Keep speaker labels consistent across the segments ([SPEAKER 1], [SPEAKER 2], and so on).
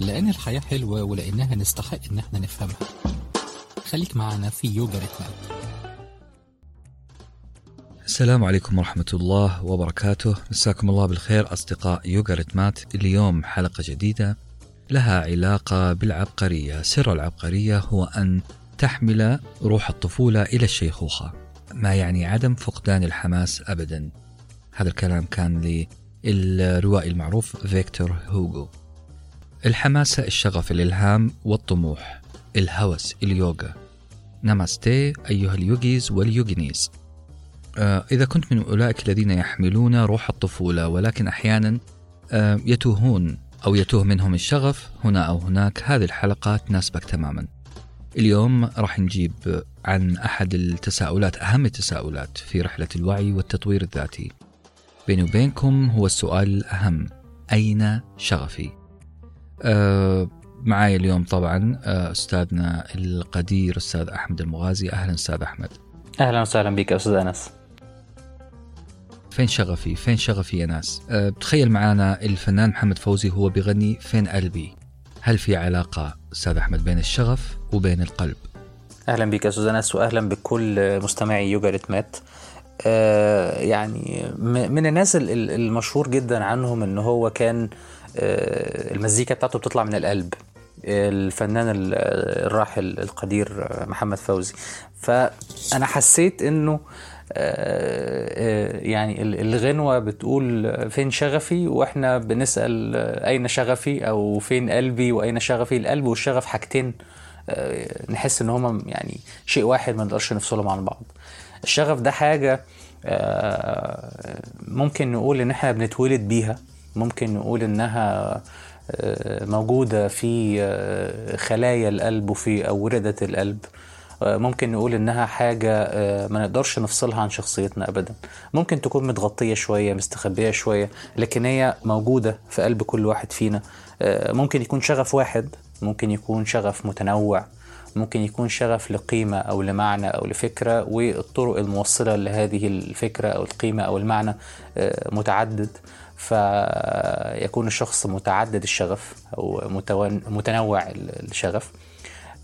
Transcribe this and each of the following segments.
[SPEAKER 1] لأن الحياة حلوة ولأنها نستحق إن إحنا نفهمها. خليك معنا في يوجا ريتمات
[SPEAKER 2] السلام عليكم ورحمة الله وبركاته. مساكم الله بالخير أصدقاء يوغا ريتمات. اليوم حلقة جديدة لها علاقة بالعبقرية. سر العبقرية هو أن تحمل روح الطفولة إلى الشيخوخة. ما يعني عدم فقدان الحماس أبدا؟ هذا الكلام كان للروائي المعروف فيكتور هوغو. الحماسة الشغف الإلهام والطموح الهوس اليوغا. ناماستي أيها ال yogis وال yoginis. آه، إذا كنت من أولئك الذين يحملون روح الطفولة ولكن أحيانا آه، يتوهون أو يتوه منهم الشغف هنا أو هناك هذه الحلقة تناسبك تماما. اليوم راح نجيب عن أحد التساؤلات أهم التساؤلات في رحلة الوعي والتطوير الذاتي. بيني وبينكم هو السؤال الأهم أين شغفي؟ أه معاي اليوم طبعا آه، أستاذنا القدير أستاذ أحمد المغازي. أهلا أستاذ أحمد.
[SPEAKER 3] أهلا وسهلا بك أستاذ أنس.
[SPEAKER 2] فين شغفي؟ فين شغفي يا ناس؟ أه تخيل معانا الفنان محمد فوزي هو بيغني فين قلبي. هل في علاقة أستاذ أحمد بين الشغف وبين القلب؟
[SPEAKER 3] أهلا بك أستاذ أنس واهلا بكل مستمعي يوجا ريتمات آه يعني من الناس ال- ال- المشهور جدا عنهم إن هو كان آه المزيكا بتاعته بتطلع من القلب. الفنان ال- الراحل القدير محمد فوزي. فأنا حسيت إنه آه، آه، يعني ال- الغنوة بتقول فين شغفي وإحنا بنسأل آه، أين شغفي أو فين قلبي وأين شغفي. القلب والشغف حاجتين آه، نحس إن هما يعني شيء واحد ما نقدرش نفصلهم عن بعض. الشغف ده حاجة آه، ممكن نقول إن إحنا بنتولد بيها. ممكن نقول إنها آه، موجودة في آه، خلايا القلب وفي أوردة القلب. آه، ممكن نقول إنها حاجة آه، ما نقدرش نفصلها عن شخصيتنا ابدا. ممكن تكون متغطية شوية مستخبية شوية لكن هي موجودة في قلب كل واحد فينا. ممكن يكون شغف واحد ممكن يكون شغف متنوع ممكن يكون شغف لقيمة أو لمعنى أو لفكرة والطرق الموصلة لهذه الفكرة أو القيمة أو المعنى متعدد. فيكون الشخص متعدد الشغف أو متنوع الشغف.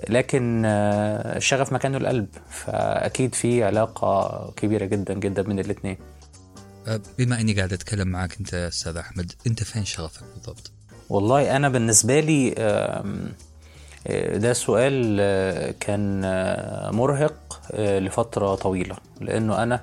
[SPEAKER 3] لكن آه، الشغف مكانه القلب فأكيد في علاقة كبيرة جدا جدا بين الاتنين.
[SPEAKER 2] أه بما أني قاعد أتكلم معك أنت يا أستاذ أحمد أنت فين شغفك بالضبط؟
[SPEAKER 3] والله أنا بالنسبة لي آه، ده سؤال كان مرهق لفترة طويلة. لأنه أنا آه،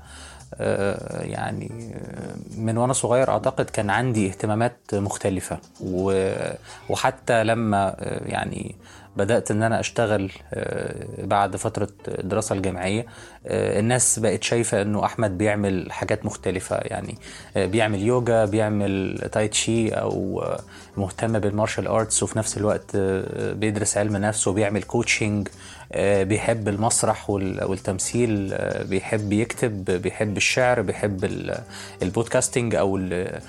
[SPEAKER 3] يعني آه، من وأنا صغير أعتقد كان عندي اهتمامات مختلفة. و- وحتى لما آه، يعني بدأت إن أنا أشتغل آه، بعد فترة الدراسة الجامعية آه، الناس بقت شايفة إنه أحمد بيعمل حاجات مختلفة. يعني آه، بيعمل يوجا بيعمل تاي تشي آه، مهتم بال martial arts وفي نفس الوقت آه، بيدرس علم نفس وبيعمل coaching آه، بيحب المسرح وال- والتمثيل آه، بيحب يكتب بيحب الشعر بيحب ال- podcasting أو ال-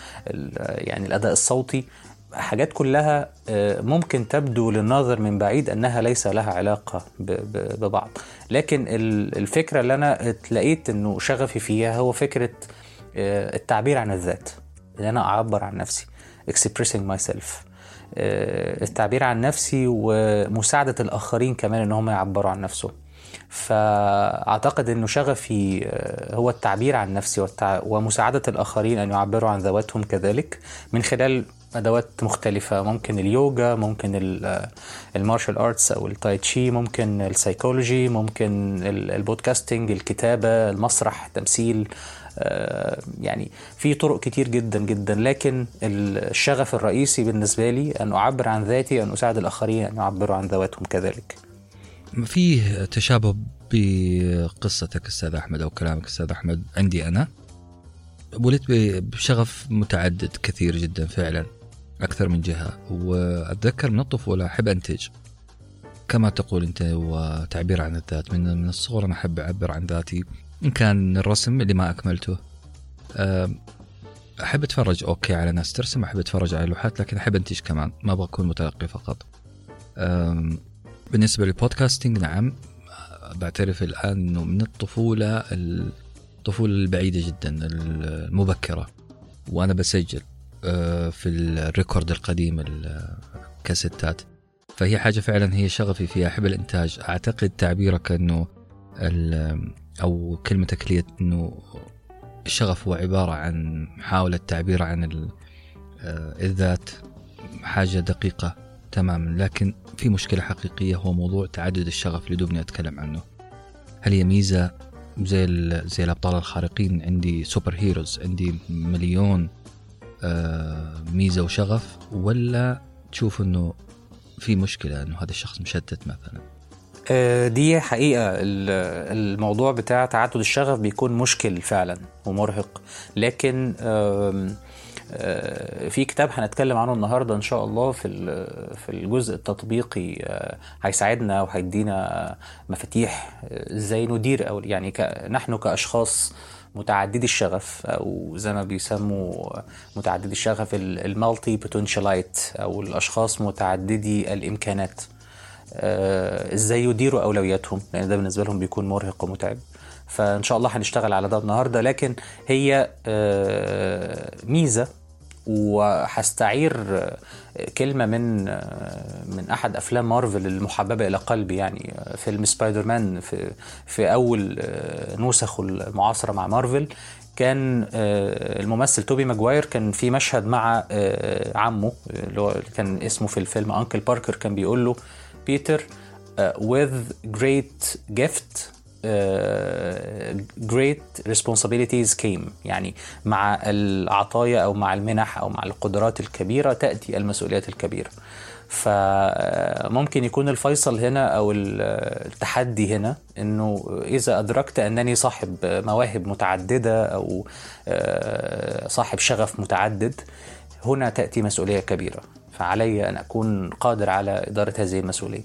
[SPEAKER 3] يعني الأداء الصوتي. حاجات كلها آه، ممكن تبدو للناظر من بعيد أنها ليس لها علاقة ببعض. لكن ال- الفكرة اللي أنا اتلاقيت إنه شغفي فيها هو فكرة آه، التعبير عن الذات إن أنا أعبر عن نفسي expressing myself. آه، التعبير عن نفسي ومساعدة الآخرين كمان إن هم يعبروا عن نفسهم. فأعتقد إنه شغفي آه، هو التعبير عن نفسي والتع... ومساعدة الآخرين أن يعبروا عن ذواتهم كذلك. من خلال أدوات مختلفة ممكن اليوجا ممكن ال- martial arts أو التاي تشي ممكن السايكولوجي ممكن ال- podcasting الكتابة المسرح التمثيل آه، يعني في طرق كتير جدا جدا لكن الشغف الرئيسي بالنسبة لي أن أعبر عن ذاتي أن أساعد الآخرين أن يعبروا عن ذواتهم كذلك.
[SPEAKER 2] فيه تشابه بقصتك أستاذ أحمد أو كلامك أستاذ أحمد عندي أنا؟ ولدت بشغف متعدد كثير جدا فعلا أكثر من جهة وأتذكر من الطفولة أحب أنتج. كما تقول أنت وتعبير عن الذات من من الصغر أنا أحب أعبر عن ذاتي. إن كان الرسم اللي ما أكملته. أم، أحب أتفرج okay على ناس ترسم أحب أتفرج على لوحات لكن أحب أنتج كمان ما أبغى أكون متلقي فقط. أم، بالنسبة لل podcasting نعم بعترف الآن أنه من الطفولة الطفولة البعيدة جدا المبكرة وأنا بسجل في ال record القديم ال- cassettes فهي حاجة فعلا هي شغفي فيها أحب الإنتاج. أعتقد تعبيرك أنه أو كلمتك لي أنه الشغف هو عبارة عن محاولة تعبير عن آه، الذات حاجة دقيقة تماما لكن في مشكلة حقيقية هو موضوع تعدد الشغف اللي دوبني أتكلم عنه. هل هي ميزة؟ زي زي الأبطال الخارقين عندي سوبر هيروز عندي مليون آه، ميزة وشغف ولا تشوف أنه في مشكلة أنه هذا الشخص مشتت مثلا؟
[SPEAKER 3] دي حقيقة. ال- الموضوع بتاع تعدد الشغف بيكون مشكل فعلا ومرهق. لكن آه، في كتاب هنتكلم عنه النهارده إن شاء الله في في الجزء التطبيقي آه، هيساعدنا وهيدينا مفاتيح آه، إزاي ندير أو يعني نحن كأشخاص متعددي الشغف أو زي ما بيسموا متعددي الشغف ال multipotentialite أو الأشخاص متعددي الإمكانات. آه، إزاي يديروا أولوياتهم؟ لأن ده بالنسبة لهم بيكون مرهق ومتعب. فإن شاء الله هنشتغل على ده النهارده. لكن هي آه، ميزة وهستعير آه، كلمة من آه، من أحد أفلام مارفل المحببة إلى قلبي. يعني آه، فيلم سبايدر مان في في أول آه، نسخه المعاصرة مع مارفل. كان آه، الممثل توبي ماجواير كان في مشهد مع آه، عمه اللي هو كان اسمه في الفيلم Uncle باركر. كان بيقول له بيتر uh, with great gift uh, great responsibilities came. يعني مع العطايا أو مع المنح أو مع القدرات الكبيرة تأتي المسؤوليات الكبيرة. فممكن يكون الفيصل هنا ال- التحدي هنا إنه إذا أدركت أنني صاحب مواهب متعددة أو آه، صاحب شغف متعدد هنا تأتي مسؤولية كبيرة. فعلي أن أكون قادر على إدارة هذه المسؤولية.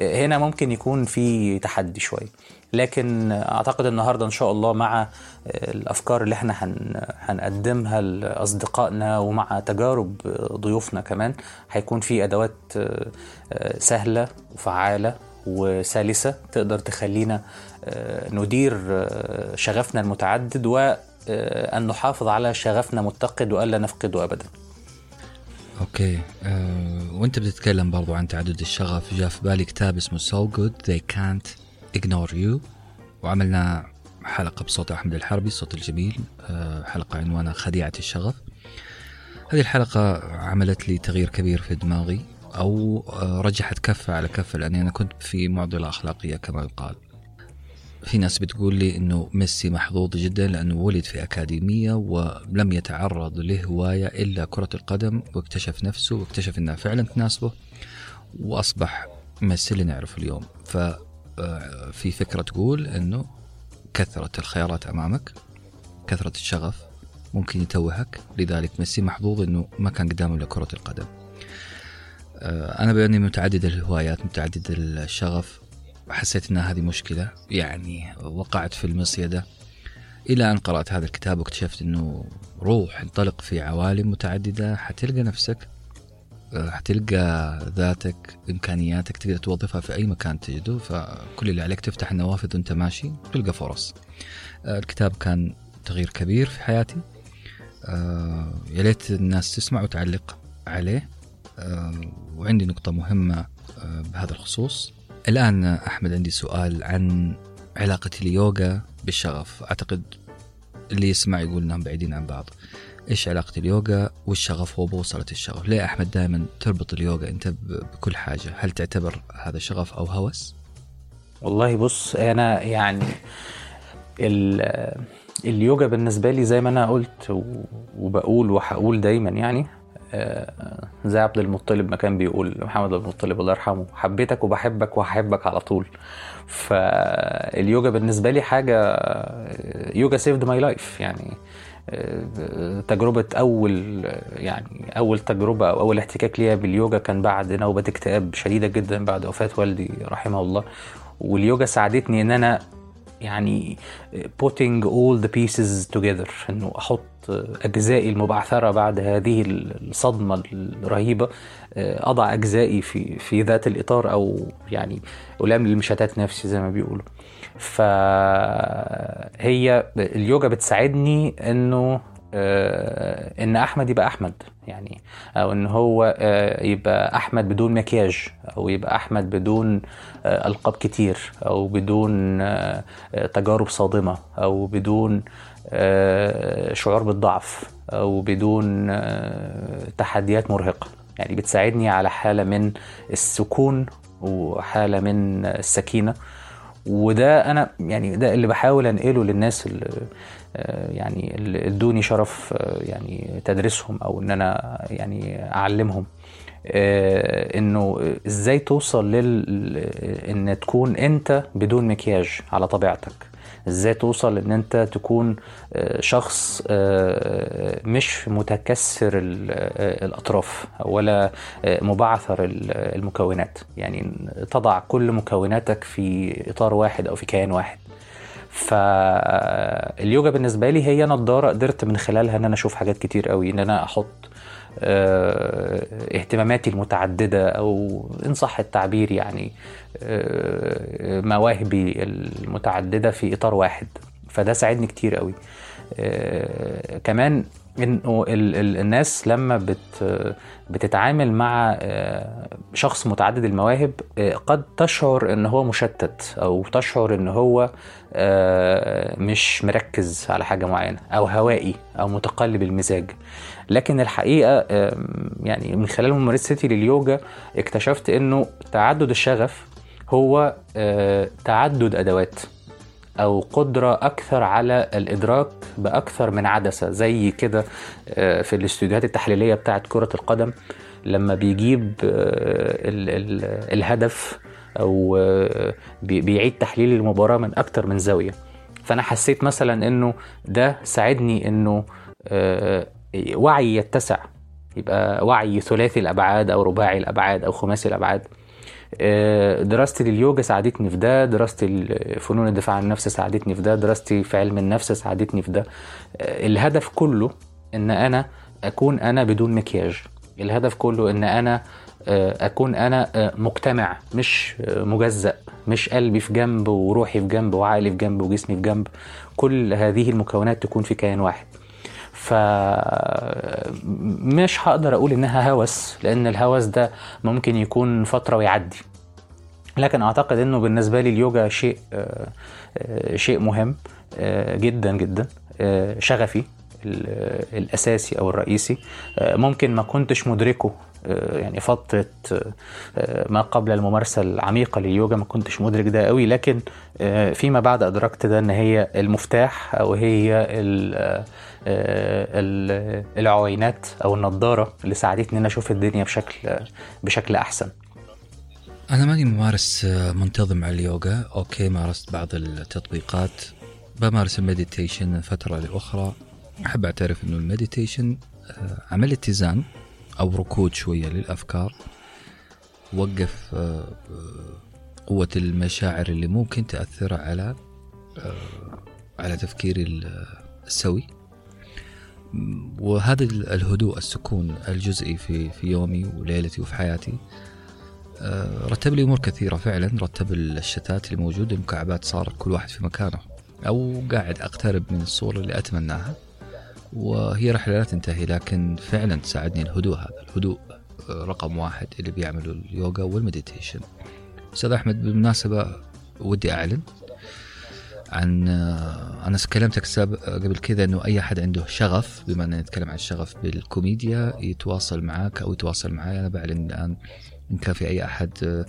[SPEAKER 3] هنا ممكن يكون في تحدي شوية لكن أعتقد النهارده إن شاء الله مع الأفكار اللي إحنا هن هنقدمها لأصدقائنا ومع تجارب ضيوفنا كمان هيكون في أدوات سهلة وفعالة وسلسة تقدر تخلينا ندير شغفنا المتعدد وان نحافظ على شغفنا متقد والا نفقده ابدا.
[SPEAKER 2] أوكي. أه وأنت بتتكلم برضو عن تعدد الشغف. جاء في بالي كتاب اسمه So Good They Can't Ignore You. وعملنا حلقة بصوت أحمد الحربي الصوت الجميل. أه حلقة عنوانها خديعة الشغف. هذه الحلقة عملت لي تغيير كبير في دماغي أو أه رجحت كفة على كفة لأني أنا كنت في معضلة أخلاقية كما يقال. في ناس بتقول لي إنه ميسي محظوظ جدا لأنه ولد في أكاديمية ولم يتعرض لهواية إلا كرة القدم واكتشف نفسه واكتشف إنها فعلا تناسبه وأصبح ميسي اللي نعرفه اليوم. ففي فكرة تقول إنه كثرة الخيارات أمامك كثرة الشغف ممكن يتوهك لذلك ميسي محظوظ إنه ما كان قدامه إلا كرة القدم. أنا بأني متعدد الهوايات متعدد الشغف حسيت إن هذه مشكلة يعني وقعت في المصيدة إلى أن قرأت هذا الكتاب واكتشفت إنه روح انطلق في عوالم متعددة حتلقى نفسك حتلقى ذاتك إمكانياتك تقدر توظفها في أي مكان تجده فكل اللي عليك تفتح النوافذ وأنت ماشي تلقى فرص. الكتاب كان تغيير كبير في حياتي. يا ليت الناس تسمع وتعلق عليه. وعندي نقطة مهمة بهذا الخصوص. الآن أحمد عندي سؤال عن علاقة اليوغا بالشغف. أعتقد اللي يسمع يقول أنهم بعيدين عن بعض. إيش علاقة اليوغا والشغف وبوصلة الشغف؟ ليه أحمد دائما تربط اليوغا أنت بكل حاجة؟ هل تعتبر هذا شغف أو هوس؟
[SPEAKER 3] والله بص أنا يعني اليوجا بالنسبة لي زي ما أنا قلت وبقول وهقول دايما يعني زي عبد المطلب ما كان بيقول محمد عبد المطلب الله يرحمه حبيتك وبحبك وهحبك على طول. فاليوجا بالنسبة لي حاجة yoga saved my life يعني تجربة أول يعني أول تجربة أو أول احتكاك ليا باليوجا كان بعد نوبة اكتئاب شديدة جدا بعد وفاة والدي رحمه الله. واليوجا ساعدتني إن أنا يعني putting all the pieces together. إنه أحط أجزائي المبعثرة بعد هذه الصدمة الرهيبة أضع أجزائي في في ذات الإطار أو يعني ألام مشتات نفسي زي ما بيقولوا. فهي اليوجا بتساعدني آه، إن أحمد يبقى أحمد يعني أو إن هو آه، يبقى أحمد بدون مكياج أو يبقى أحمد بدون آه، ألقاب كتير أو بدون آه، آه، تجارب صادمة أو بدون آه، شعور بالضعف أو بدون آه، تحديات مرهقة. يعني بتساعدني على حالة من السكون وحالة من السكينة. وده أنا يعني ده اللي بحاول أنقله للناس اللي آه، يعني اللي ادوني شرف آه، يعني تدريسهم أو ان أنا يعني اعلمهم. آه، انه إزاي توصل لل ان تكون انت بدون مكياج على طبيعتك. إزاي توصل ان انت تكون آه، شخص آه، مش متكسر ال- آه، الاطراف ولا آه، مبعثر ال- المكونات. يعني تضع كل مكوناتك في اطار واحد أو في كيان واحد. فاليوجا بالنسبة لي هي نظارة قدرت من خلالها إن أنا أشوف حاجات كتير قوي إن أنا أحط آه، اهتماماتي المتعددة أو إن صح التعبير يعني آه، مواهبي المتعددة في إطار واحد. فده ساعدني كتير قوي. كمان إنه ال- ال- الناس لما بت بتتعامل مع آه، شخص متعدد المواهب آه، قد تشعر إن هو مشتت أو تشعر إن هو آه، مش مركز على حاجة معينة أو هوائي أو متقلب المزاج. لكن الحقيقة يعني من خلال ممارستي لليوجا اكتشفت إنه تعدد الشغف هو آه، تعدد أدوات. أو قدرة أكثر على الإدراك بأكثر من عدسة زي كده آه، في الاستوديوهات التحليلية بتاعة كرة القدم لما بيجيب آه، ال- ال- الهدف أو آه، بي- بيعيد تحليل المباراة من أكتر من زاوية. فأنا حسيت مثلا إنه ده ساعدني إنه آه، وعي يتسع. يبقى وعي ثلاثي الأبعاد أو رباعي الأبعاد أو خماسي الأبعاد. آه، دراستي لليوجا ساعدتني في ده دراستي فنون الدفاع عن النفس ساعدتني في ده دراستي في علم النفس ساعدتني في ده. آه، الهدف كله إن أنا أكون أنا بدون مكياج. الهدف كله إن أنا آه، أكون أنا آه، مجتمع مش آه، مجزأ مش قلبي في جنب وروحي في جنب وعقلي في جنب وجسمي في جنب. كل هذه المكونات تكون في كيان واحد. ف مش هقدر أقول إنها هوس لأن الهوس ده ممكن يكون فترة ويعدي. لكن أعتقد إنه بالنسبة لي اليوجا شيء آه، شيء مهم آه، جدا جدا آه، شغفي ال- الأساسي أو الرئيسي. ممكن ما كنتش مدركه يعني فترة آه، ما قبل الممارسة العميقة لليوجا ما كنتش مدرك ده قوي لكن فيما بعد أدركت ده إن هي المفتاح أو هي العوينات أو النضارة اللي ساعدتني إن أنا أشوف الدنيا بشكل بشكل أحسن.
[SPEAKER 2] أنا ماني ممارس آه، منتظم على اليوغا. أوكي مارست بعض التطبيقات. بمارس ال meditation من فترة لأخرى. أحب أعترف أنه ال meditation آه، عمل اتزان أو ركود شوية للأفكار. وقف آه، آه، قوة المشاعر اللي ممكن تأثر على آه، على تفكيري ال- السوي. وهذا ال- الهدوء السكون الجزئي في في يومي وليلتي وفي حياتي. آه، رتب لي أمور كثيرة فعلا. رتب الشتات اللي موجودة المكعبات صارت كل واحد في مكانه. أو قاعد أقترب من الصورة اللي أتمناها. وهي رحلة لا تنتهي لكن فعلا ساعدني الهدوء هذا. الهدوء آه، رقم واحد اللي بيعملوا اليوغا والمديتيشن. أستاذ أحمد بالمناسبة ودي أعلن عن آه، أنا كلمتك ساب قبل كذا إنه أي أحد عنده شغف بما أننا نتكلم عن الشغف بالكوميديا يتواصل معك أو يتواصل معي أنا بعلن الآن ان كان في أي أحد آه،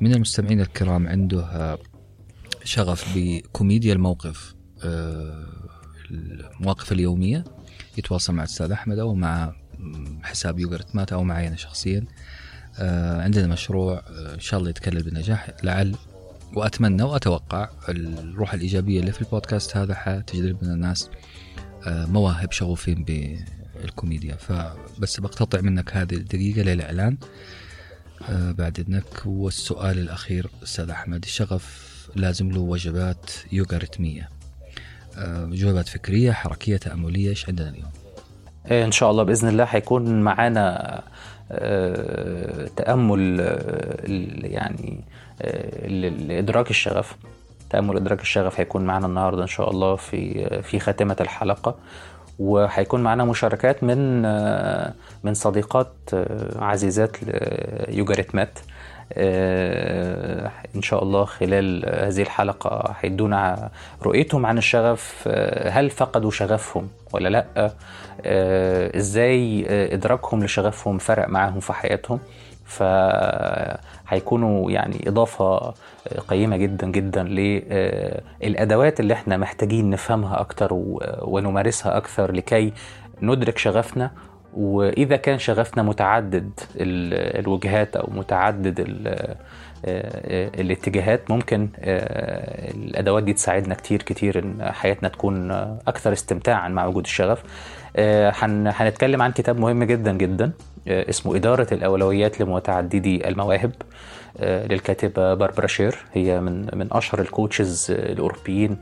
[SPEAKER 2] من المستمعين الكرام عنده آه، شغف بكوميديا الموقف آه، المواقف اليومية يتواصل مع الأستاذ أحمد أو مع حساب يوغرت مات أو معي أنا شخصيا. آه، عندنا مشروع آه، إن شاء الله يتكلل بنجاح لعل وأتمنى وأتوقع الروح الإيجابية اللي في البودكاست هذا حتجذب من الناس آه، مواهب شغوفين بالكوميديا. فبس بقتطع منك هذه الدقيقة للإعلان آه، بعد إذنك. والسؤال الأخير أستاذ أحمد الشغف لازم له وجبات يوغا رتميه آه، وجبات فكرية حركية تأملية إيش عندنا اليوم؟
[SPEAKER 3] إن شاء الله بإذن الله هيكون معانا تأمل يعني لإدراك الشغف. تأمل إدراك الشغف هيكون معانا النهارده إن شاء الله في في خاتمة الحلقة. وهيكون معانا مشاركات من من صديقات عزيزات يوجاريتمات إن شاء الله خلال هذه الحلقة هيدونا رؤيتهم عن الشغف هل فقدوا شغفهم ولا لأ؟ إزاي إدراكهم لشغفهم فرق معاهم في حياتهم؟ فهيكونوا يعني إضافة قيمة جدا جدا للأدوات اللي إحنا محتاجين نفهمها أكتر ونمارسها أكثر لكي ندرك شغفنا. وإذا كان شغفنا متعدد الوجهات أو متعدد الاتجاهات ممكن الأدوات دي تساعدنا كتير كتير إن حياتنا تكون أكثر استمتاعا مع وجود الشغف. هنتكلم عن كتاب مهم جدا جدا. اسمه إدارة الأولويات لمتعددي المواهب للكاتبة باربرا شير. هي من من أشهر ال coaches الأوروبيين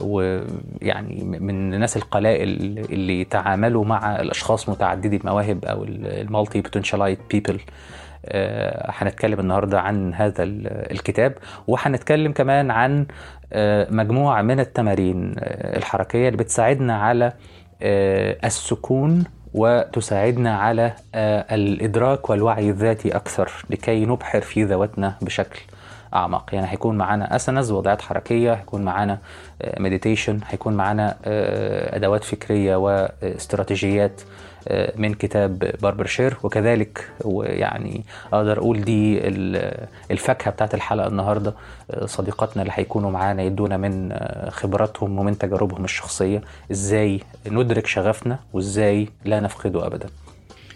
[SPEAKER 3] ويعني من الناس القلائل اللي تعاملوا مع الأشخاص متعددي المواهب أو ال multipotentialite people هنتكلم النهارده عن هذا الكتاب وهنتكلم كمان عن مجموعة من التمارين الحركية اللي بتساعدنا على السكون وتساعدنا على الإدراك والوعي الذاتي أكثر لكي نبحر في ذواتنا بشكل أعمق. يعني هيكون معانا أسنز وضعات حركية هيكون معانا مديتيشن هيكون معانا أدوات فكرية واستراتيجيات من كتاب باربر شير. وكذلك ويعني أقدر أقول دي الفاكهة بتاعت الحلقة النهارده. صديقاتنا اللي هيكونوا معانا يدونا من خبراتهم ومن تجاربهم الشخصية. إزاي ندرك شغفنا وإزاي لا نفقده ابدا.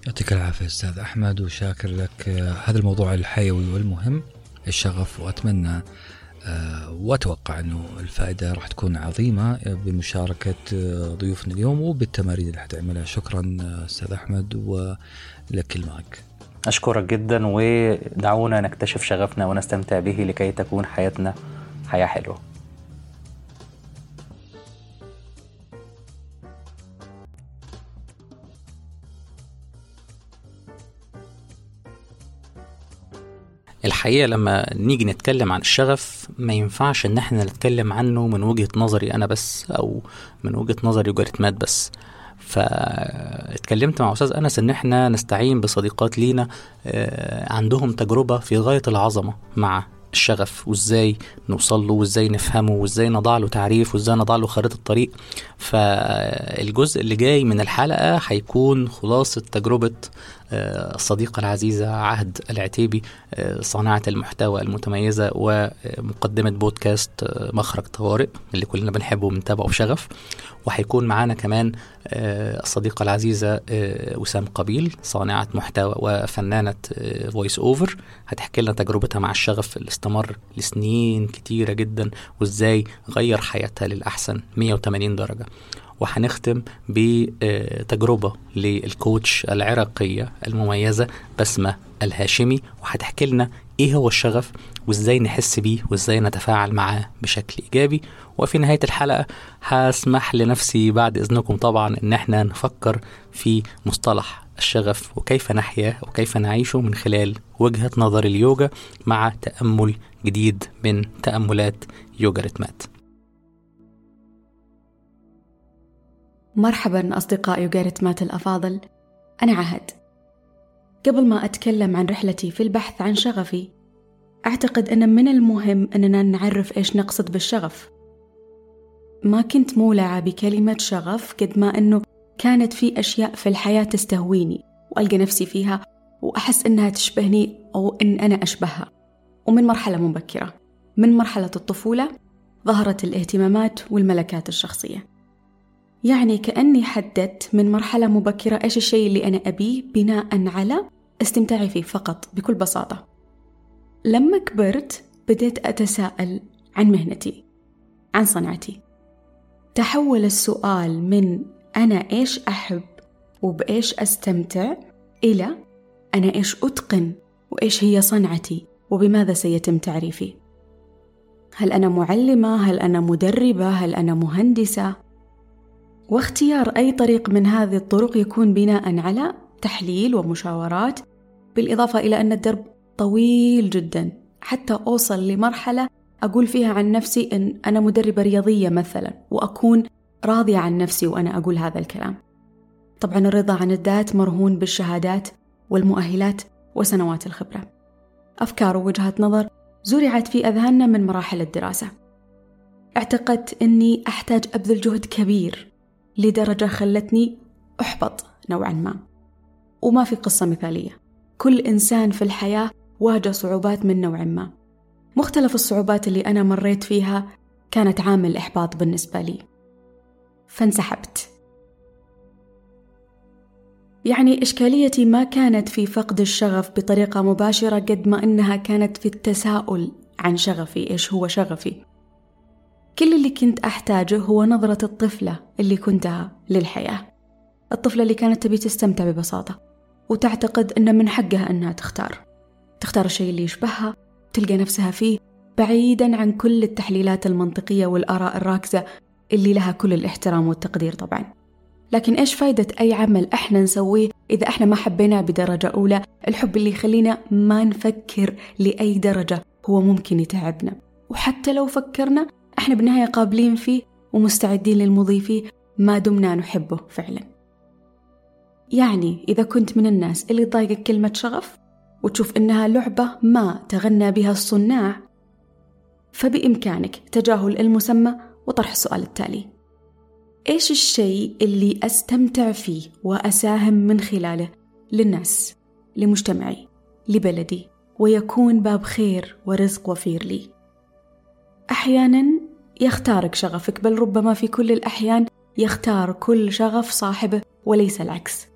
[SPEAKER 2] يعطيك العافية أستاذ أحمد وشاكر لك هذا الموضوع الحيوي والمهم الشغف. وأتمنى وأتوقع أنه الفائدة راح تكون عظيمة بمشاركة ضيوفنا اليوم وبالتمارين اللي حتعملها شكرا أستاذ أحمد ولك المايك
[SPEAKER 3] أشكرك جدا ودعونا نكتشف شغفنا ونستمتع به لكي تكون حياتنا حياة حلوة. الحقيقة لما نيجي نتكلم عن الشغف ما ينفعش إن إحنا نتكلم عنه من وجهة نظري أنا بس أو من وجهة نظر يوجاريتمات بس. فاتكلمت مع أستاذ أنس إن إحنا نستعين بصديقات لينا عندهم تجربة في غاية العظمة مع الشغف وإزاي نوصل له وإزاي نفهمه وإزاي نضع له تعريف وإزاي نضع له خريطة طريق. فالجزء اللي جاي من الحلقة هيكون خلاصة تجربة الصديقة العزيزة عهد العتيبي صانعة المحتوى المتميزة ومقدمة بودكاست مخرج طوارئ اللي كلنا بنحبه وبنتابعه بشغف. وهيكون معانا كمان الصديقة العزيزة وسام قبيل صانعة محتوى وفنانة voice over هتحكي لنا تجربتها مع الشغف اللي استمر لسنين كتيرة جدا وإزاي غير حياتها للأحسن. 180 درجة. وهنختم بتجربة لل coach العراقية المميزة بسمة الهاشمي. وهتحكي لنا إيه هو الشغف وإزاي نحس بيه وإزاي نتفاعل معاه بشكل إيجابي. وفي نهاية الحلقة هسمح لنفسي بعد إذنكم طبعا إن إحنا نفكر في مصطلح الشغف وكيف نحياه وكيف نعيشه من خلال وجهة نظر اليوجا مع تأمل جديد من تأملات يوجا ريتمات.
[SPEAKER 4] مرحبا أصدقاء يوجاريتمات الأفاضل أنا عهد. قبل ما أتكلم عن رحلتي في البحث عن شغفي أعتقد أن من المهم أننا نعرف إيش نقصد بالشغف. ما كنت مولعة بكلمة شغف قد ما أنه كانت في أشياء في الحياة تستهويني وألقى نفسي فيها وأحس أنها تشبهني أو أن أنا أشبهها. ومن مرحلة مبكرة من مرحلة الطفولة ظهرت الاهتمامات والملكات الشخصية. يعني كأني حددت من مرحلة مبكرة إيش الشيء اللي أنا أبيه بناء على استمتاعي فيه فقط بكل بساطة لما كبرت بديت أتساءل عن مهنتي عن صنعتي تحول السؤال من أنا إيش أحب وبإيش أستمتع إلى أنا إيش أتقن وإيش هي صنعتي وبماذا سيتم تعريفي هل أنا معلمة؟ هل أنا مدربة؟ هل أنا مهندسة؟ واختيار أي طريق من هذه الطرق يكون بناء على تحليل ومشاورات بالإضافة إلى أن الدرب طويل جدا. حتى أوصل لمرحلة أقول فيها عن نفسي أن أنا مدربة رياضية مثلا وأكون راضية عن نفسي وأنا أقول هذا الكلام. طبعا الرضا عن الذات مرهون بالشهادات والمؤهلات وسنوات الخبرة. أفكار ووجهات نظر زرعت في أذهاننا من مراحل الدراسة. اعتقدت أني أحتاج أبذل جهد كبير لدرجة خلتني أحبط نوعا ما. وما في قصة مثالية. كل إنسان في الحياة واجه صعوبات من نوع ما. مختلف الصعوبات اللي أنا مريت فيها كانت عامل إحباط بالنسبة لي. فانسحبت. يعني إشكاليتي ما كانت في فقد الشغف بطريقة مباشرة قد ما إنها كانت في التساؤل عن شغفي إيش هو شغفي؟ كل اللي كنت أحتاجه هو نظرة الطفلة اللي كنتها للحياة. الطفلة اللي كانت تبي تستمتع ببساطة وتعتقد أن من حقها أنها تختار. تختار الشيء اللي يشبهها تلقى نفسها فيه بعيدا عن كل التحليلات المنطقية والآراء الراكزة اللي لها كل الاحترام والتقدير طبعا. لكن إيش فايدة أي عمل إحنا نسويه إذا إحنا ما حبيناه بدرجة أولى؟ الحب اللي يخلينا ما نفكر لأي درجة هو ممكن يتعبنا. وحتى لو فكرنا إحنا بالنهاية قابلين فيه ومستعدين للمضي فيه ما دمنا نحبه فعلا. يعني إذا كنت من الناس اللي تضايقك كلمة شغف وتشوف إنها لعبة ما تغنى بها الصناع فبإمكانك تجاهل المسمى وطرح السؤال التالي. إيش الشيء اللي أستمتع فيه وأساهم من خلاله للناس لمجتمعي لبلدي ويكون باب خير ورزق وفير لي؟ أحيانا يختارك شغفك بل ربما في كل الأحيان يختار كل شغف صاحبه وليس العكس.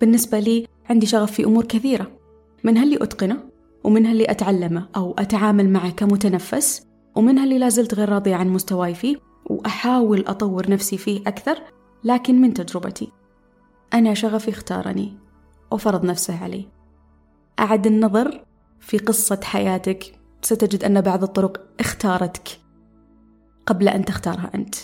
[SPEAKER 4] بالنسبة لي عندي شغف في أمور كثيرة. منها اللي أتقنه ومنها اللي أتعلمه أو أتعامل معه كمتنفس ومنها اللي لازلت غير راضية عن مستواي فيه وأحاول أطور نفسي فيه أكثر لكن من تجربتي. أنا شغفي اختارني وفرض نفسه علي. أعد النظر في قصة حياتك. ستجد أن بعض الطرق اختارتك. قبل أن تختارها أنت.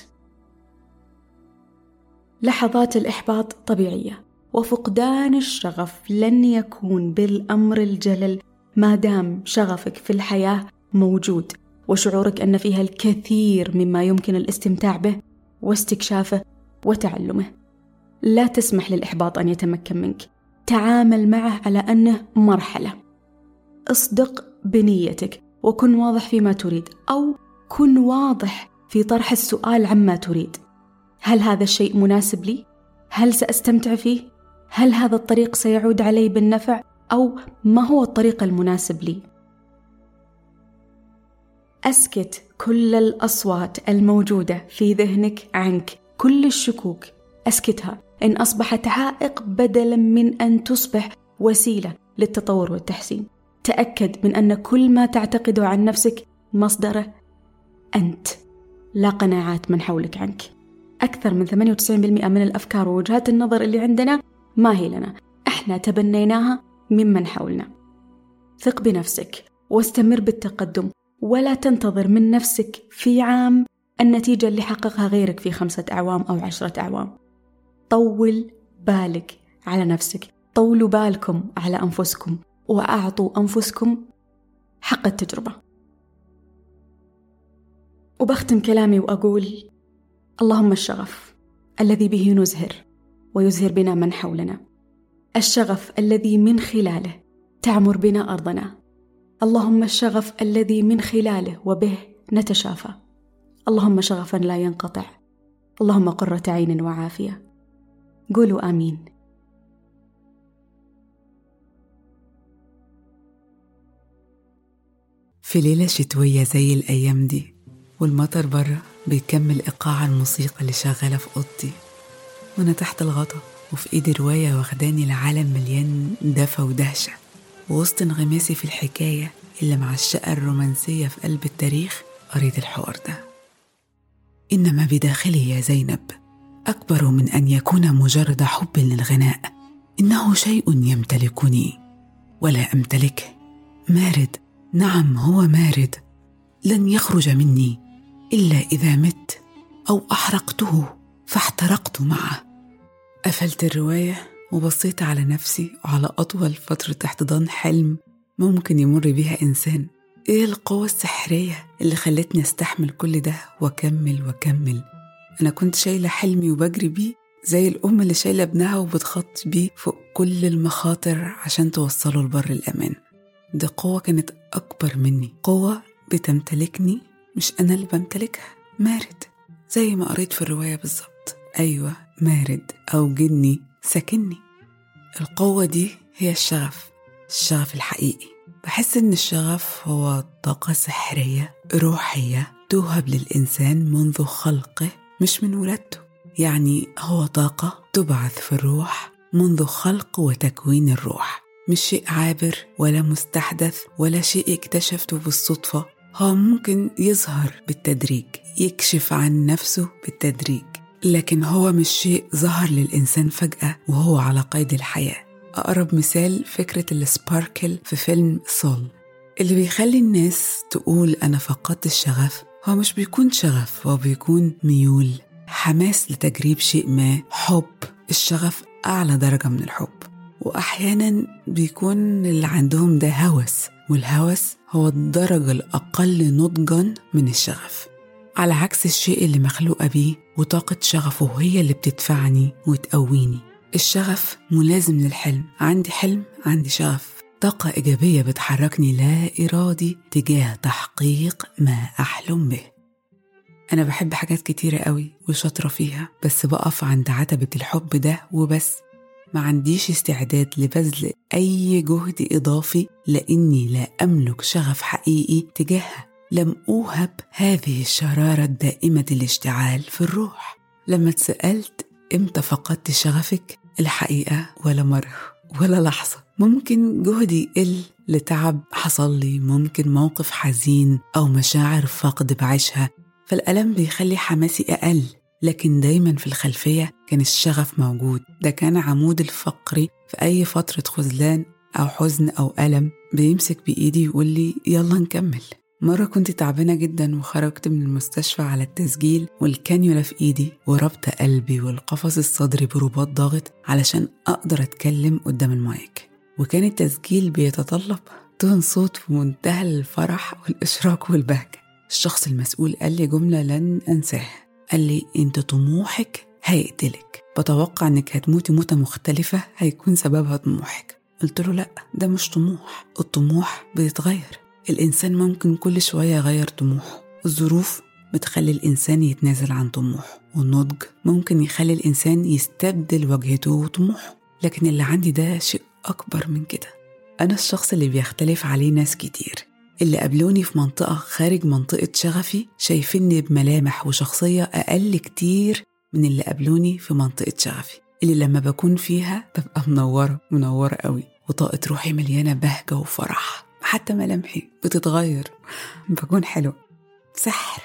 [SPEAKER 4] لحظات الإحباط طبيعية وفقدان الشغف لن يكون بالأمر الجلل ما دام شغفك في الحياة موجود وشعورك أن فيها الكثير مما يمكن الاستمتاع به واستكشافه وتعلمه. لا تسمح للإحباط أن يتمكن منك. تعامل معه على أنه مرحلة. اصدق بنيتك وكن واضح فيما تريد أو كن واضح في طرح السؤال عما تريد. هل هذا الشيء مناسب لي؟ هل سأستمتع فيه؟ هل هذا الطريق سيعود علي بالنفع؟ أو ما هو الطريق المناسب لي؟ أسكت كل الأصوات الموجودة في ذهنك عنك كل الشكوك. أسكتها. إن أصبحت عائق بدلا من أن تصبح وسيلة للتطور والتحسين. تأكد من أن كل ما تعتقده عن نفسك مصدره أنت. لا قناعات من حولك عنك. أكثر من 98% من الأفكار ووجهات النظر اللي عندنا ما هي لنا. إحنا تبنيناها ممن حولنا. ثق بنفسك واستمر بالتقدم ولا تنتظر من نفسك في عام النتيجة اللي حققها غيرك في خمسة أعوام أو عشرة أعوام. طول بالك على نفسك. طولوا بالكم على أنفسكم وأعطوا أنفسكم حق التجربة. وبختم كلامي وأقول اللهم الشغف الذي به نزهر ويزهر بنا من حولنا. الشغف الذي من خلاله تعمر بنا أرضنا. اللهم الشغف الذي من خلاله وبه نتشافى. اللهم شغفا لا ينقطع. اللهم قرة عين وعافية. قولوا آمين.
[SPEAKER 5] في ليلة شتوية زي الأيام دي والمطر برا بيكمل إيقاع الموسيقى اللي شغالة في أوضتي. وأنا تحت الغطا وفي إيدي رواية واخداني لعالم مليان دفى ودهشة. ووسط انغماسي في الحكاية اللي مع الشقة الرومانسية في قلب التاريخ قريت الحوار ده. إنما بداخلي يا زينب أكبر من أن يكون مجرد حب للغناء. إنه شيء يمتلكني ولا أمتلكه. مارد نعم هو مارد. لن يخرج مني. إلا إذا مت أو أحرقته فاحترقت معه. قفلت الرواية وبصيت على نفسي وعلى أطول فترة احتضان حلم ممكن يمر بيها إنسان. إيه القوة السحرية اللي خلتني أستحمل كل ده وأكمل وأكمل؟ أنا كنت شايلة حلمي وبجري بيه زي الأم اللي شايلة ابنها وبتخطي بيه فوق كل المخاطر عشان توصله لبر الأمان. دي قوة كانت أكبر مني. قوة بتمتلكني مش أنا اللي بمتلكها مارد زي ما قريت في الرواية بالظبط. أيوة مارد أو جني ساكني القوة دي هي الشغف الشغف الحقيقي. بحس إن الشغف هو طاقة سحرية روحية توهب للإنسان منذ خلقه مش من ولادته. يعني هو طاقة تبعث في الروح منذ خلق وتكوين الروح. مش شيء عابر ولا مستحدث ولا شيء اكتشفته بالصدفة. هو ممكن يظهر بالتدريج يكشف عن نفسه بالتدريج لكن هو مش شيء ظهر للإنسان فجأة وهو على قيد الحياة. أقرب مثال فكرة السباركل في فيلم سول. اللي بيخلي الناس تقول أنا فقدت الشغف هو مش بيكون شغف هو بيكون ميول. حماس لتجريب شيء ما حب. الشغف أعلى درجة من الحب. وأحيانا بيكون اللي عندهم ده هوس والهوس هو الدرجة الأقل نضجا من الشغف. على عكس الشيء اللي مخلوقة بيه وطاقة شغفه هي اللي بتدفعني وتقويني. الشغف ملازم للحلم. عندي حلم عندي شغف. طاقة إيجابية بتحركني لا إرادي تجاه تحقيق ما أحلم به. أنا بحب حاجات كتيرة قوي وشاطرة فيها بس بقف عند عتبة الحب ده وبس. ما عنديش استعداد لبذل أي جهد إضافي لأني لا أملك شغف حقيقي تجاهها لم أوهب هذه الشرارة الدائمة الاشتعال في الروح. لما اتسألت إمتى فقدت شغفك؟ الحقيقة ولا مرة ولا لحظة. ممكن جهدي يقل لتعب حصل لي ممكن موقف حزين أو مشاعر فقد بعيشها. فالألم بيخلي حماسي أقل. لكن دايما في الخلفية كان الشغف موجود. ده كان عمود الفقري في أي فترة خذلان أو حزن أو ألم بيمسك بإيدي ويقول لي يلا نكمل. مرة كنت تعبانة جدا وخرجت من المستشفى على التسجيل والكانيولا في إيدي وربط قلبي والقفص الصدري برباط ضاغط علشان أقدر أتكلم قدام المايك. وكان التسجيل بيتطلب تون صوت في منتهى الفرح والإشراق والبهجة. الشخص المسؤول قال لي جملة لن أنساها. قال لي أنت طموحك هيقتلك. بتوقع إنك هتموتي موتة مختلفة هيكون سببها طموحك. قلت له لأ ده مش طموح. الطموح بيتغير. الإنسان ممكن كل شوية يغير طموحه. الظروف بتخلي الإنسان يتنازل عن طموحه والنضج ممكن يخلي الإنسان يستبدل وجهته وطموحه. لكن اللي عندي ده شيء أكبر من كده. أنا الشخص اللي بيختلف عليه ناس كتير. اللي قابلوني في منطقة خارج منطقة شغفي شايفيني بملامح وشخصية أقل كتير من اللي قابلوني في منطقة شغفي. اللي لما بكون فيها ببقى منورة منورة قوي وطاقة روحي مليانة بهجة وفرح. حتى ملامحي بتتغير. بكون حلو سحر.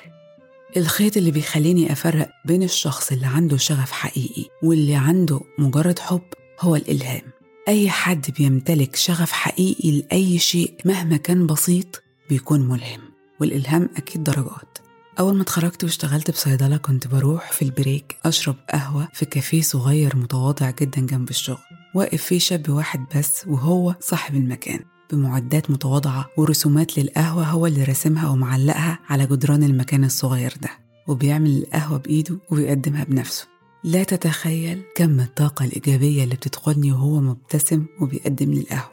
[SPEAKER 5] الخيط اللي بيخليني أفرق بين الشخص اللي عنده شغف حقيقي واللي عنده مجرد حب هو الإلهام. أي حد بيمتلك شغف حقيقي لأي شيء مهما كان بسيط بيكون ملهم والإلهام أكيد درجات. أول ما اتخرجت واشتغلت بصيدلة كنت بروح في البريك أشرب قهوة في كافيه صغير متواضع جدا جنب الشغل واقف فيه شاب واحد بس وهو صاحب المكان بمعدات متواضعة ورسومات للقهوة هو اللي راسمها ومعلقها على جدران المكان الصغير ده وبيعمل القهوة بإيده وبيقدمها بنفسه. لا تتخيل كم الطاقة الإيجابية اللي بتدخلني وهو مبتسم وبيقدم لي القهوة.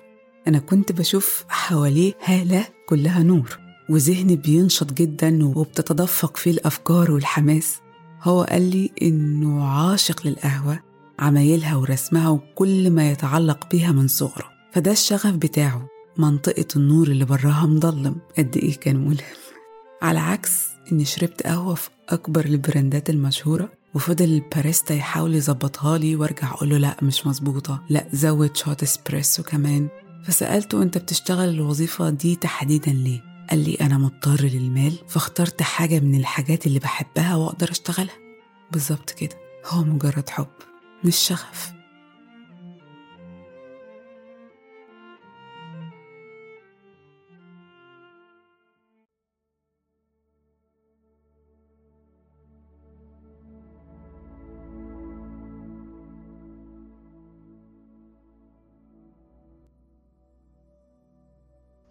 [SPEAKER 5] أنا كنت بشوف حواليه هالة كلها نور وذهني بينشط جدا وبتتدفق فيه الأفكار والحماس. هو قال لي إنه عاشق للقهوة عمايلها ورسمها وكل ما يتعلق بيها من صغره. فده الشغف بتاعه منطقة النور اللي براها مضلم قد إيه كان ملهم. على عكس إني شربت قهوة في أكبر ال brandات المشهورة وفضل الباريستا يحاول يظبطها لي وارجع أقول له لا مش مظبوطة. لا زود shot espresso كمان. فسألته أنت بتشتغل الوظيفة دي تحديدا ليه؟ قال لي أنا مضطر للمال فاخترت حاجة من الحاجات اللي بحبها وأقدر أشتغلها. بالظبط كده. هو مجرد حب مش شغف.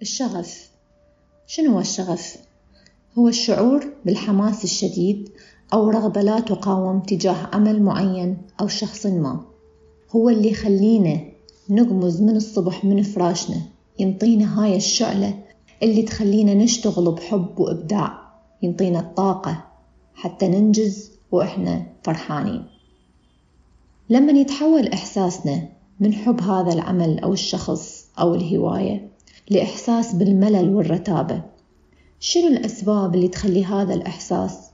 [SPEAKER 6] الشغف. شنو هو الشغف؟ هو الشعور بالحماس الشديد أو رغبة لا تقاوم تجاه عمل معين أو شخص ما. هو اللي يخلينا نقمز من الصبح من فراشنا ينطينا هاي الشعلة اللي تخلينا نشتغل بحب وإبداع ينطينا الطاقة حتى ننجز وإحنا فرحانين. لما يتحول إحساسنا من حب هذا العمل أو الشخص أو الهواية لإحساس بالملل والرتابة. شنو الأسباب اللي تخلي هذا الإحساس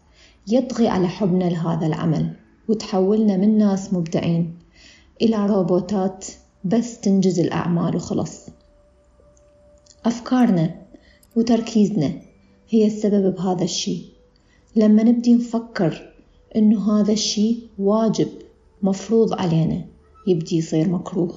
[SPEAKER 6] يطغي على حبنا لهذا العمل وتحولنا من ناس مبدعين إلى روبوتات بس تنجز الأعمال وخلص؟ أفكارنا وتركيزنا هي السبب بهذا الشي لما نبدي نفكر إنه هذا الشي واجب مفروض علينا يبدي يصير مكروه.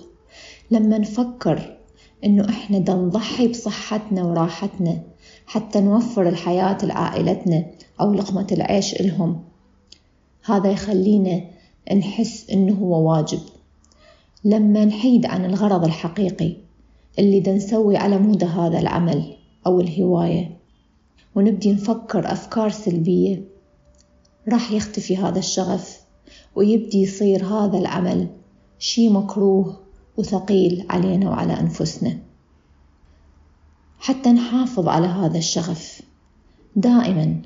[SPEAKER 6] لما نفكر إنه إحنا دا نضحي بصحتنا وراحتنا حتى نوفر الحياة لعائلتنا أو لقمة العيش إلهم. هذا يخلينا نحس إنه هو واجب. لما نحيد عن الغرض الحقيقي اللي دا نسوي على مود هذا العمل أو الهواية ونبدي نفكر أفكار سلبية راح يختفي هذا الشغف ويبدي يصير هذا العمل شي مكروه وثقيل علينا وعلى أنفسنا. حتى نحافظ على هذا الشغف. دائما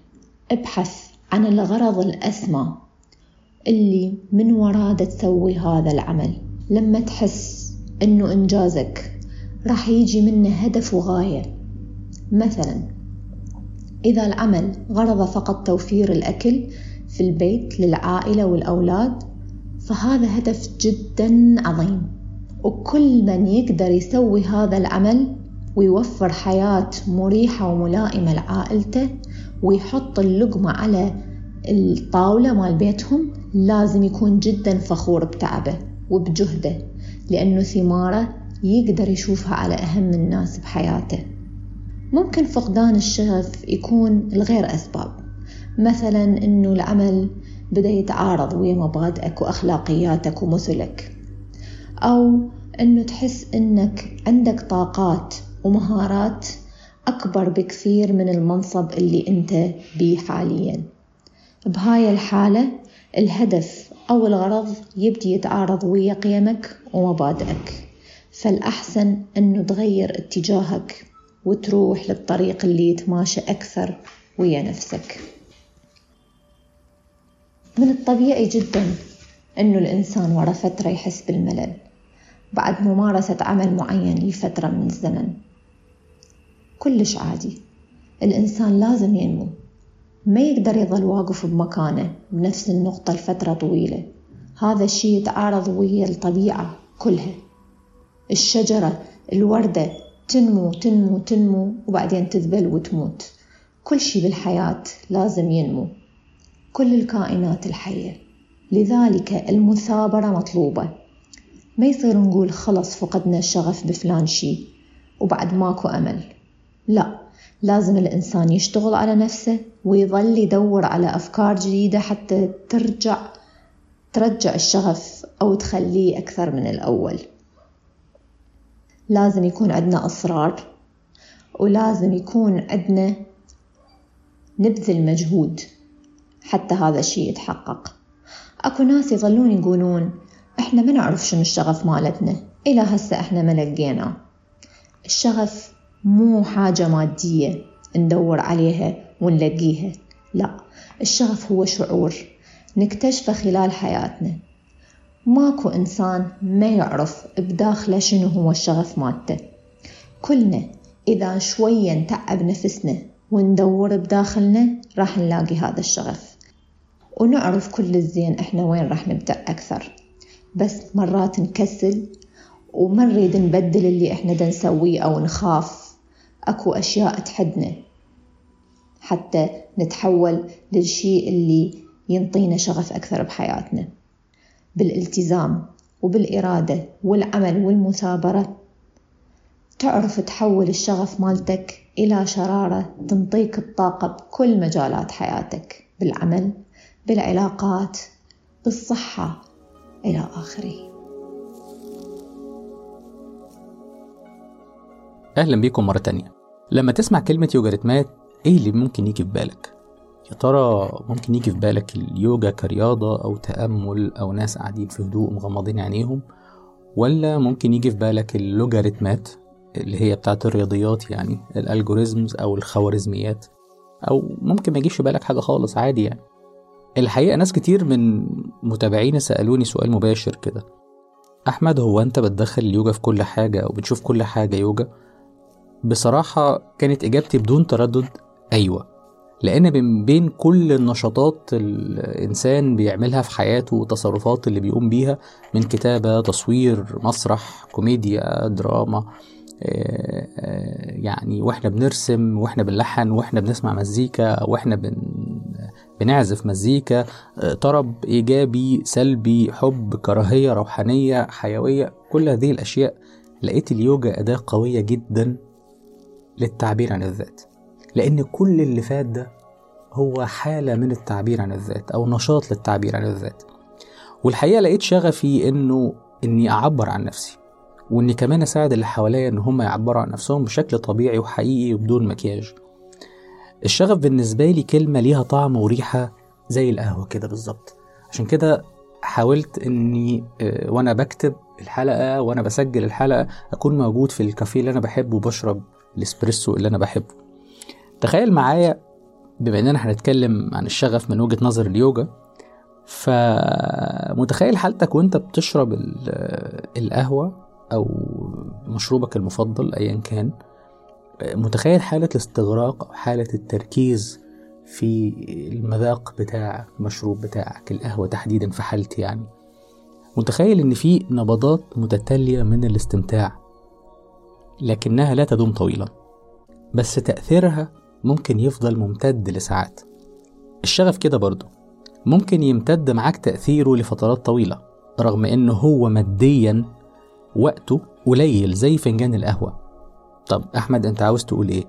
[SPEAKER 6] ابحث عن الغرض الأسمى اللي من وراه تسوي هذا العمل. لما تحس إنه إنجازك راح يجي منه هدف وغاية. مثلا إذا العمل غرضه فقط توفير الأكل في البيت للعائلة والأولاد فهذا هدف جدا عظيم. وكل من يقدر يسوي هذا العمل ويوفر حياة مريحة وملائمة لعائلته ويحط اللقمة على الطاولة مال بيتهم لازم يكون جدا فخور بتعبه وبجهده لأنه ثماره يقدر يشوفها على أهم الناس بحياته. ممكن فقدان الشغف يكون لغير أسباب مثلا أنه العمل بدأ يتعارض ويا مبادئك وأخلاقياتك ومثلك. أو أنه تحس أنك عندك طاقات ومهارات أكبر بكثير من المنصب اللي أنت بيه حاليا. بهاي الحالة الهدف أو الغرض يبدي يتعارض ويا قيمك ومبادئك. فالأحسن أنه تغير اتجاهك وتروح للطريق اللي يتماشى أكثر ويا نفسك. من الطبيعي جدا أنه الإنسان ورا فترة يحس بالملل. بعد ممارسة عمل معين لفترة من الزمن. كلش عادي. الإنسان لازم ينمو. ما يقدر يظل واقف بمكانه بنفس النقطة لفترة طويلة. هذا الشي يتعارض ويا الطبيعة كلها. الشجرة الوردة تنمو تنمو تنمو وبعدين تذبل وتموت. كل شي بالحياة لازم ينمو. كل الكائنات الحية. لذلك المثابرة مطلوبة. ما يصير نقول خلص فقدنا الشغف بفلان شي وبعد ماكو أمل. لا لازم الإنسان يشتغل على نفسه ويظل يدور على أفكار جديدة حتى ترجع ترجع الشغف أو تخليه أكثر من الأول. لازم يكون عندنا إصرار ولازم يكون عندنا نبذل مجهود حتى هذا الشيء يتحقق. أكو ناس يظلون يقولون إحنا ما نعرف شنو الشغف مالتنا. إلى هسه إحنا ما لقينا. الشغف مو حاجة مادية ندور عليها ونلاقيها. لا الشغف هو شعور نكتشفه خلال حياتنا. ماكو إنسان ما يعرف بداخله شنو هو الشغف مالته. كلنا إذا شوية نتعب نفسنا وندور بداخلنا راح نلاقي هذا الشغف. ونعرف كل الزين إحنا وين راح نبدأ أكثر. بس مرات نكسل وما نريد نبدل اللي إحنا دا نسويه أو نخاف أكو أشياء تحدنا. حتى نتحول للشيء اللي ينطينا شغف أكثر بحياتنا. بالالتزام وبالإرادة والعمل والمثابرة. تعرف تحول الشغف مالتك إلى شرارة تنطيك الطاقة بكل مجالات حياتك بالعمل بالعلاقات بالصحة إلى آخره.
[SPEAKER 1] أهلا بيكم مرة تانية. لما تسمع كلمة يوجاريتمات إيه اللي ممكن يجي في بالك؟
[SPEAKER 3] يا ترى ممكن يجي في بالك اليوجا كرياضة أو تأمل أو ناس قاعدين في هدوء مغمضين عينيهم؟ ولا ممكن يجي في بالك اللوجاريتمات اللي هي بتاعت الرياضيات يعني الالجوريزمز أو الخوارزميات؟ أو ممكن ما يجيش في بالك حاجة خالص عادي يعني. الحقيقة ناس كتير من متابعيني سألوني سؤال مباشر كده أحمد هو أنت بتدخل اليوجا في كل حاجة أو بتشوف كل حاجة يوجا؟ بصراحة كانت إجابتي بدون تردد أيوة لأن من بين كل النشاطات الإنسان بيعملها في حياته والتصرفات اللي بيقوم بيها من كتابة تصوير مسرح كوميديا دراما آه، آه، يعني وإحنا بنرسم وإحنا بنلحن وإحنا بنسمع مزيكا وإحنا بن بنعزف مزيكا آه، طرب إيجابي سلبي حب كراهية روحانية حيوية كل هذه الأشياء. لقيت اليوجا أداة قوية جدا للتعبير عن الذات. لأن كل اللي فات ده هو حالة من التعبير عن الذات أو نشاط للتعبير عن الذات. والحقيقة لقيت شغفي إنه إني أعبر عن نفسي وإني كمان أساعد اللي حواليا إن هم يعبروا عن نفسهم بشكل طبيعي وحقيقي وبدون مكياج. الشغف بالنسبة لي كلمة ليها طعم وريحة زي القهوة كده بالظبط. عشان كده حاولت إني آه، وأنا بكتب الحلقة وأنا بسجل الحلقة أكون موجود في الكافيه اللي أنا بحبه وبشرب الإسبريسو اللي أنا بحبه. تخيل معايا بما إننا هنتكلم عن الشغف من وجهة نظر اليوجا فمتخيل حالتك وأنت بتشرب القهوة أو مشروبك المفضل أيا كان؟ متخيل حالة الاستغراق أو حالة التركيز في المذاق بتاع المشروب بتاعك القهوة تحديدا في حالتي يعني؟ متخيل إن في نبضات متتالية من الاستمتاع لكنها لا تدوم طويلا بس تأثيرها ممكن يفضل ممتد لساعات. الشغف كده برضه ممكن يمتد معاك تأثيره لفترات طويلة رغم إنه هو ماديا وقته قليل زي فنجان القهوة. طب أحمد أنت عاوز تقول إيه؟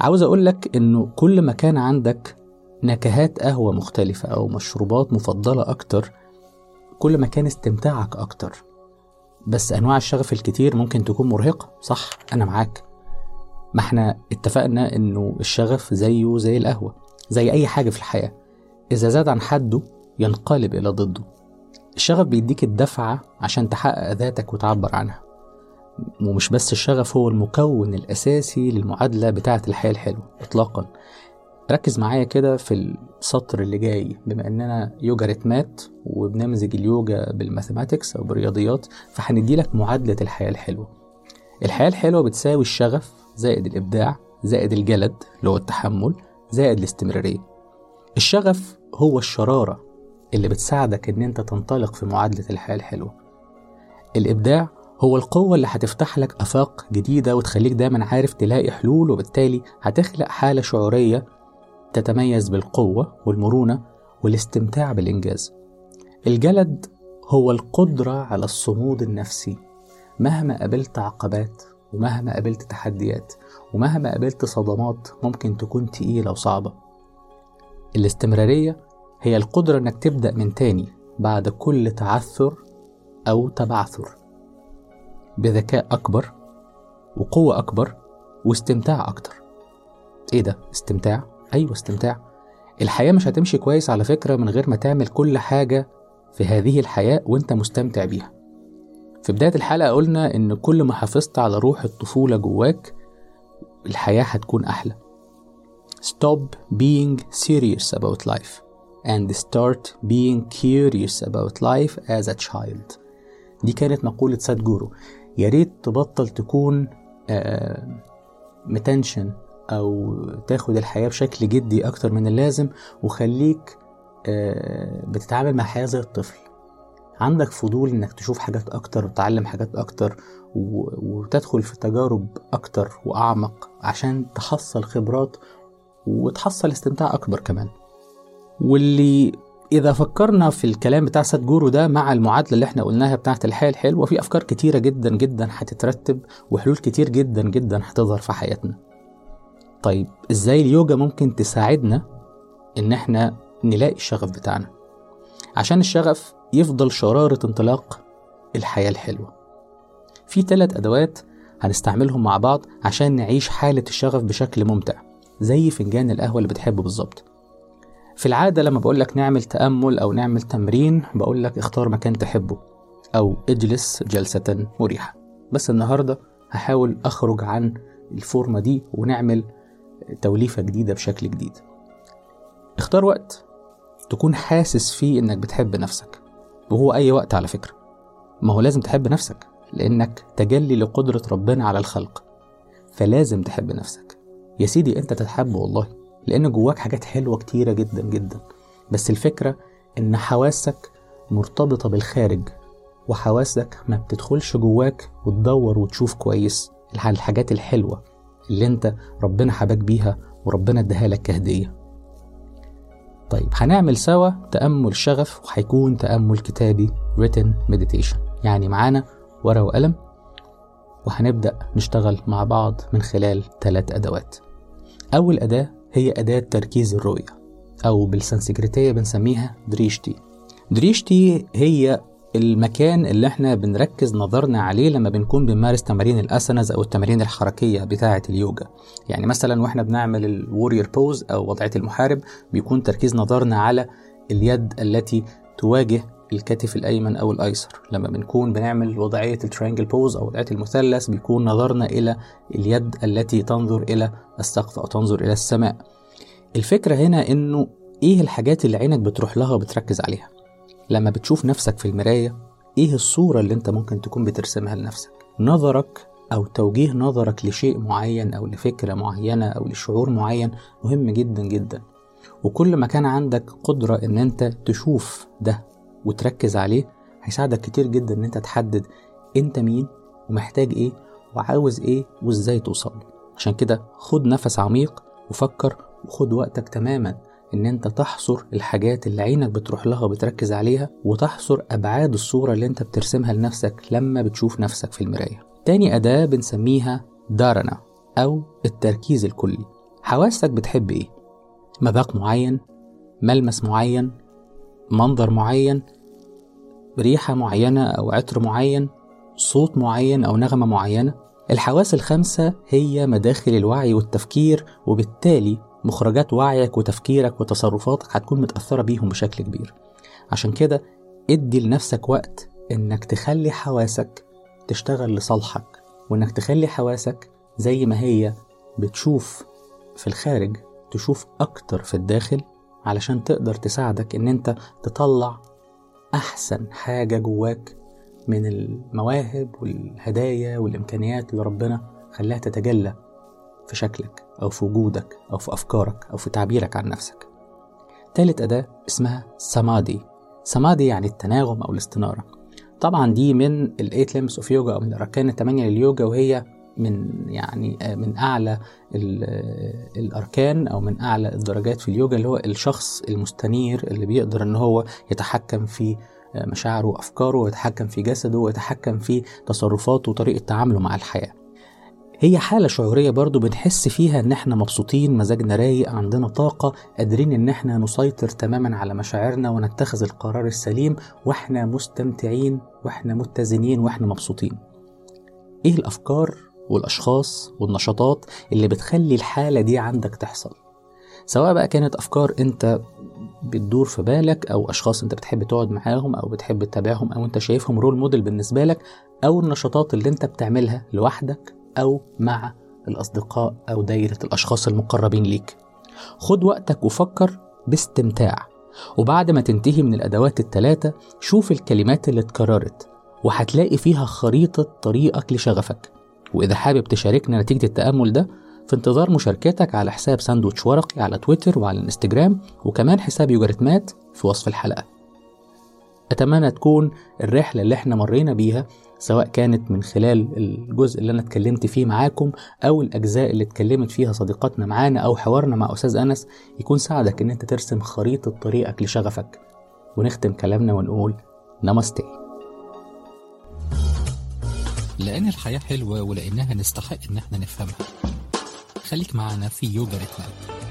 [SPEAKER 3] عاوز أقول لك إنه كل ما كان عندك نكهات قهوة مختلفة أو مشروبات مفضلة أكتر كل ما كان استمتاعك أكتر. بس أنواع الشغف الكتير ممكن تكون مرهقة صح؟ أنا معاك. ما إحنا اتفقنا إنه الشغف زيه زي القهوة زي أي حاجة في الحياة. إذا زاد عن حده ينقلب إلى ضده. الشغف بيديك الدفعة عشان تحقق ذاتك وتعبر عنها. ومش بس الشغف هو المكون الأساسي للمعادلة بتاعة الحياة الحلوة إطلاقا. ركز معايا كده في السطر اللي جاي. بما إننا يوجا ريتمات وبنمزج اليوجا بالماثيماتكس أو بالرياضيات فهندي لك معادلة الحياة الحلوة. الحياة الحلوة بتساوي الشغف زائد الإبداع زائد الجلد اللي هو التحمل زائد الاستمرارية. الشغف هو الشرارة اللي بتساعدك إن أنت تنطلق في معادلة الحياة الحلوة. الإبداع هو القوة اللي هتفتح لك آفاق جديدة وتخليك دايما عارف تلاقي حلول وبالتالي هتخلق حالة شعورية تتميز بالقوة والمرونة والاستمتاع بالإنجاز. الجلد هو القدرة على الصمود النفسي. مهما قابلت عقبات ومهما قابلت تحديات ومهما قابلت صدمات ممكن تكون تقيلة وصعبة. الاستمرارية هي القدرة إنك تبدأ من تاني بعد كل تعثر أو تبعثر. بذكاء أكبر وقوة أكبر واستمتاع أكتر. إيه ده؟ استمتاع؟ أيوة استمتاع. الحياة مش هتمشي كويس على فكرة من غير ما تعمل كل حاجة في هذه الحياة وأنت مستمتع بيها. في بداية الحلقة قلنا إن كل ما حافظت على روح الطفولة جواك الحياة هتكون أحلى. Stop being serious about life and start being curious about life as a child. دي كانت مقولة ساد جورو يا ريت تبطل تكون متنشن أو تاخد الحياة بشكل جدي أكتر من اللازم وخليك آه، بتتعامل مع الحياة زي الطفل. عندك فضول إنك تشوف حاجات أكتر وتتعلم حاجات أكتر وتدخل في تجارب أكتر وأعمق عشان تحصل خبرات وتحصل استمتاع أكبر كمان. واللي إذا فكرنا في الكلام بتاع سادجورو ده مع المعادلة اللي إحنا قلناها بتاعة الحياة الحلوة في أفكار كتيرة جدا جدا هتترتب وحلول كتير جدا جدا هتظهر في حياتنا. طيب إزاي اليوجا ممكن تساعدنا إن إحنا نلاقي الشغف بتاعنا؟ عشان الشغف يفضل شرارة انطلاق الحياة الحلوة. في ثلاث أدوات هنستعملهم مع بعض عشان نعيش حالة الشغف بشكل ممتع زي فنجان القهوة اللي بتحبه بالظبط. في العادة لما بقول لك نعمل تأمل أو نعمل تمرين بقول لك اختار مكان تحبه أو اجلس جلسة مريحة. بس النهاردة هحاول أخرج عن الفورمة دي ونعمل توليفة جديدة بشكل جديد. اختار وقت تكون حاسس فيه إنك بتحب نفسك وهو أي وقت على فكرة. ما هو لازم تحب نفسك لأنك تجلي لقدرة ربنا على الخلق فلازم تحب نفسك. يا سيدي أنت تتحب والله. لأن جواك حاجات حلوة كتيرة جدا جدا. بس الفكرة إن حواسك مرتبطة بالخارج وحواسك ما بتدخلش جواك وتدور وتشوف كويس. الحاجات الحلوة اللي أنت ربنا حباك بيها وربنا اداها لك كهدية. طيب هنعمل سوا تأمل شغف وهيكون تأمل كتابي written meditation. يعني معانا ورقة وقلم وهنبدأ نشتغل مع بعض من خلال ثلاث أدوات. أول أداة هي أداة تركيز الرؤية أو بالسنسكريتية بنسميها دريشتي. دريشتي هي المكان اللي إحنا بنركز نظرنا عليه لما بنكون بنمارس تمارين ال asanas أو التمارين الحركية بتاعة اليوجا. يعني مثلا وإحنا بنعمل ال warrior pose أو وضعية المحارب بيكون تركيز نظرنا على اليد التي تواجه الكتف الأيمن أو الأيسر. لما بنكون بنعمل وضعية ال triangle pose أو وضعية المثلث بيكون نظرنا إلى اليد التي تنظر إلى السقف أو تنظر إلى السماء. الفكرة هنا إنه إيه الحاجات اللي عينك بتروح لها وبتركز عليها؟ لما بتشوف نفسك في المراية إيه الصورة اللي أنت ممكن تكون بترسمها لنفسك؟ نظرك أو توجيه نظرك لشيء معين أو لفكرة معينة أو لشعور معين مهم جدا جدا. وكل ما كان عندك قدرة إن أنت تشوف ده وتركز عليه هيساعدك كتير جدا إن أنت تحدد أنت مين ومحتاج إيه وعاوز إيه وإزاي توصل عشان كده خد نفس عميق وفكر وخد وقتك تماما إن أنت تحصر الحاجات اللي عينك بتروح لها وبتركز عليها وتحصر أبعاد الصورة اللي أنت بترسمها لنفسك لما بتشوف نفسك في المراية. تاني أداة بنسميها دارنا أو التركيز الكلي. حواسك بتحب إيه؟ مذاق معين؟ ملمس معين؟ منظر معين ريحة معينة أو عطر معين صوت معين أو نغمة معينة. الحواس الخمسة هي مداخل الوعي والتفكير وبالتالي مخرجات وعيك وتفكيرك وتصرفاتك هتكون متأثرة بيهم بشكل كبير. عشان كده ادي لنفسك وقت إنك تخلي حواسك تشتغل لصالحك وإنك تخلي حواسك زي ما هي بتشوف في الخارج تشوف أكتر في الداخل علشان تقدر تساعدك إن أنت تطلع أحسن حاجة جواك من المواهب والهدايا والإمكانيات اللي ربنا خلاها تتجلى في شكلك أو في وجودك أو في أفكارك أو في تعبيرك عن نفسك. تالت أداة اسمها سمادي. سمادي يعني التناغم أو الاستنارة. طبعا دي من ال eight limbs of yoga أو من الأركان الثمانيه لليوجا وهي من يعني من أعلى الأركان أو من أعلى الدرجات في اليوجا اللي هو الشخص المستنير اللي بيقدر إن هو يتحكم في مشاعره وأفكاره ويتحكم في جسده ويتحكم في تصرفاته وطريقة تعامله مع الحياة. هي حالة شعورية برضو بنحس فيها إن إحنا مبسوطين مزاجنا رايق عندنا طاقة قادرين إن إحنا نسيطر تماما على مشاعرنا ونتخذ القرار السليم وإحنا مستمتعين وإحنا متزنين وإحنا مبسوطين. إيه الأفكار والأشخاص والنشاطات اللي بتخلي الحالة دي عندك تحصل. سواء بقى كانت أفكار أنت بتدور في بالك أو أشخاص أنت بتحب تقعد معاهم أو بتحب تتابعهم أو أنت شايفهم رول موديل بالنسبة لك أو النشاطات اللي أنت بتعملها لوحدك أو مع الأصدقاء أو دايرة الأشخاص المقربين ليك. خد وقتك وفكر باستمتاع. وبعد ما تنتهي من الأدوات التلاتة شوف الكلمات اللي اتكررت وهتلاقي فيها خريطة طريقك لشغفك. وإذا حابب تشاركنا نتيجة التأمل ده في انتظار مشاركتك على حساب ساندوتش ورقي على تويتر وعلى الانستجرام وكمان حساب يوجاريتمات في وصف الحلقة. أتمنى تكون الرحلة اللي إحنا مرينا بيها سواء كانت من خلال الجزء اللي أنا اتكلمت فيه معاكم أو الأجزاء اللي اتكلمت فيها صديقاتنا معانا أو حوارنا مع أستاذ أنس يكون ساعدك إن أنت ترسم خريطة طريقك لشغفك. ونختم كلامنا ونقول نمستي.
[SPEAKER 1] لأن الحياة حلوة ولأنها نستحق إن إحنا نفهمها. خليك معنا في يوجا ريتمات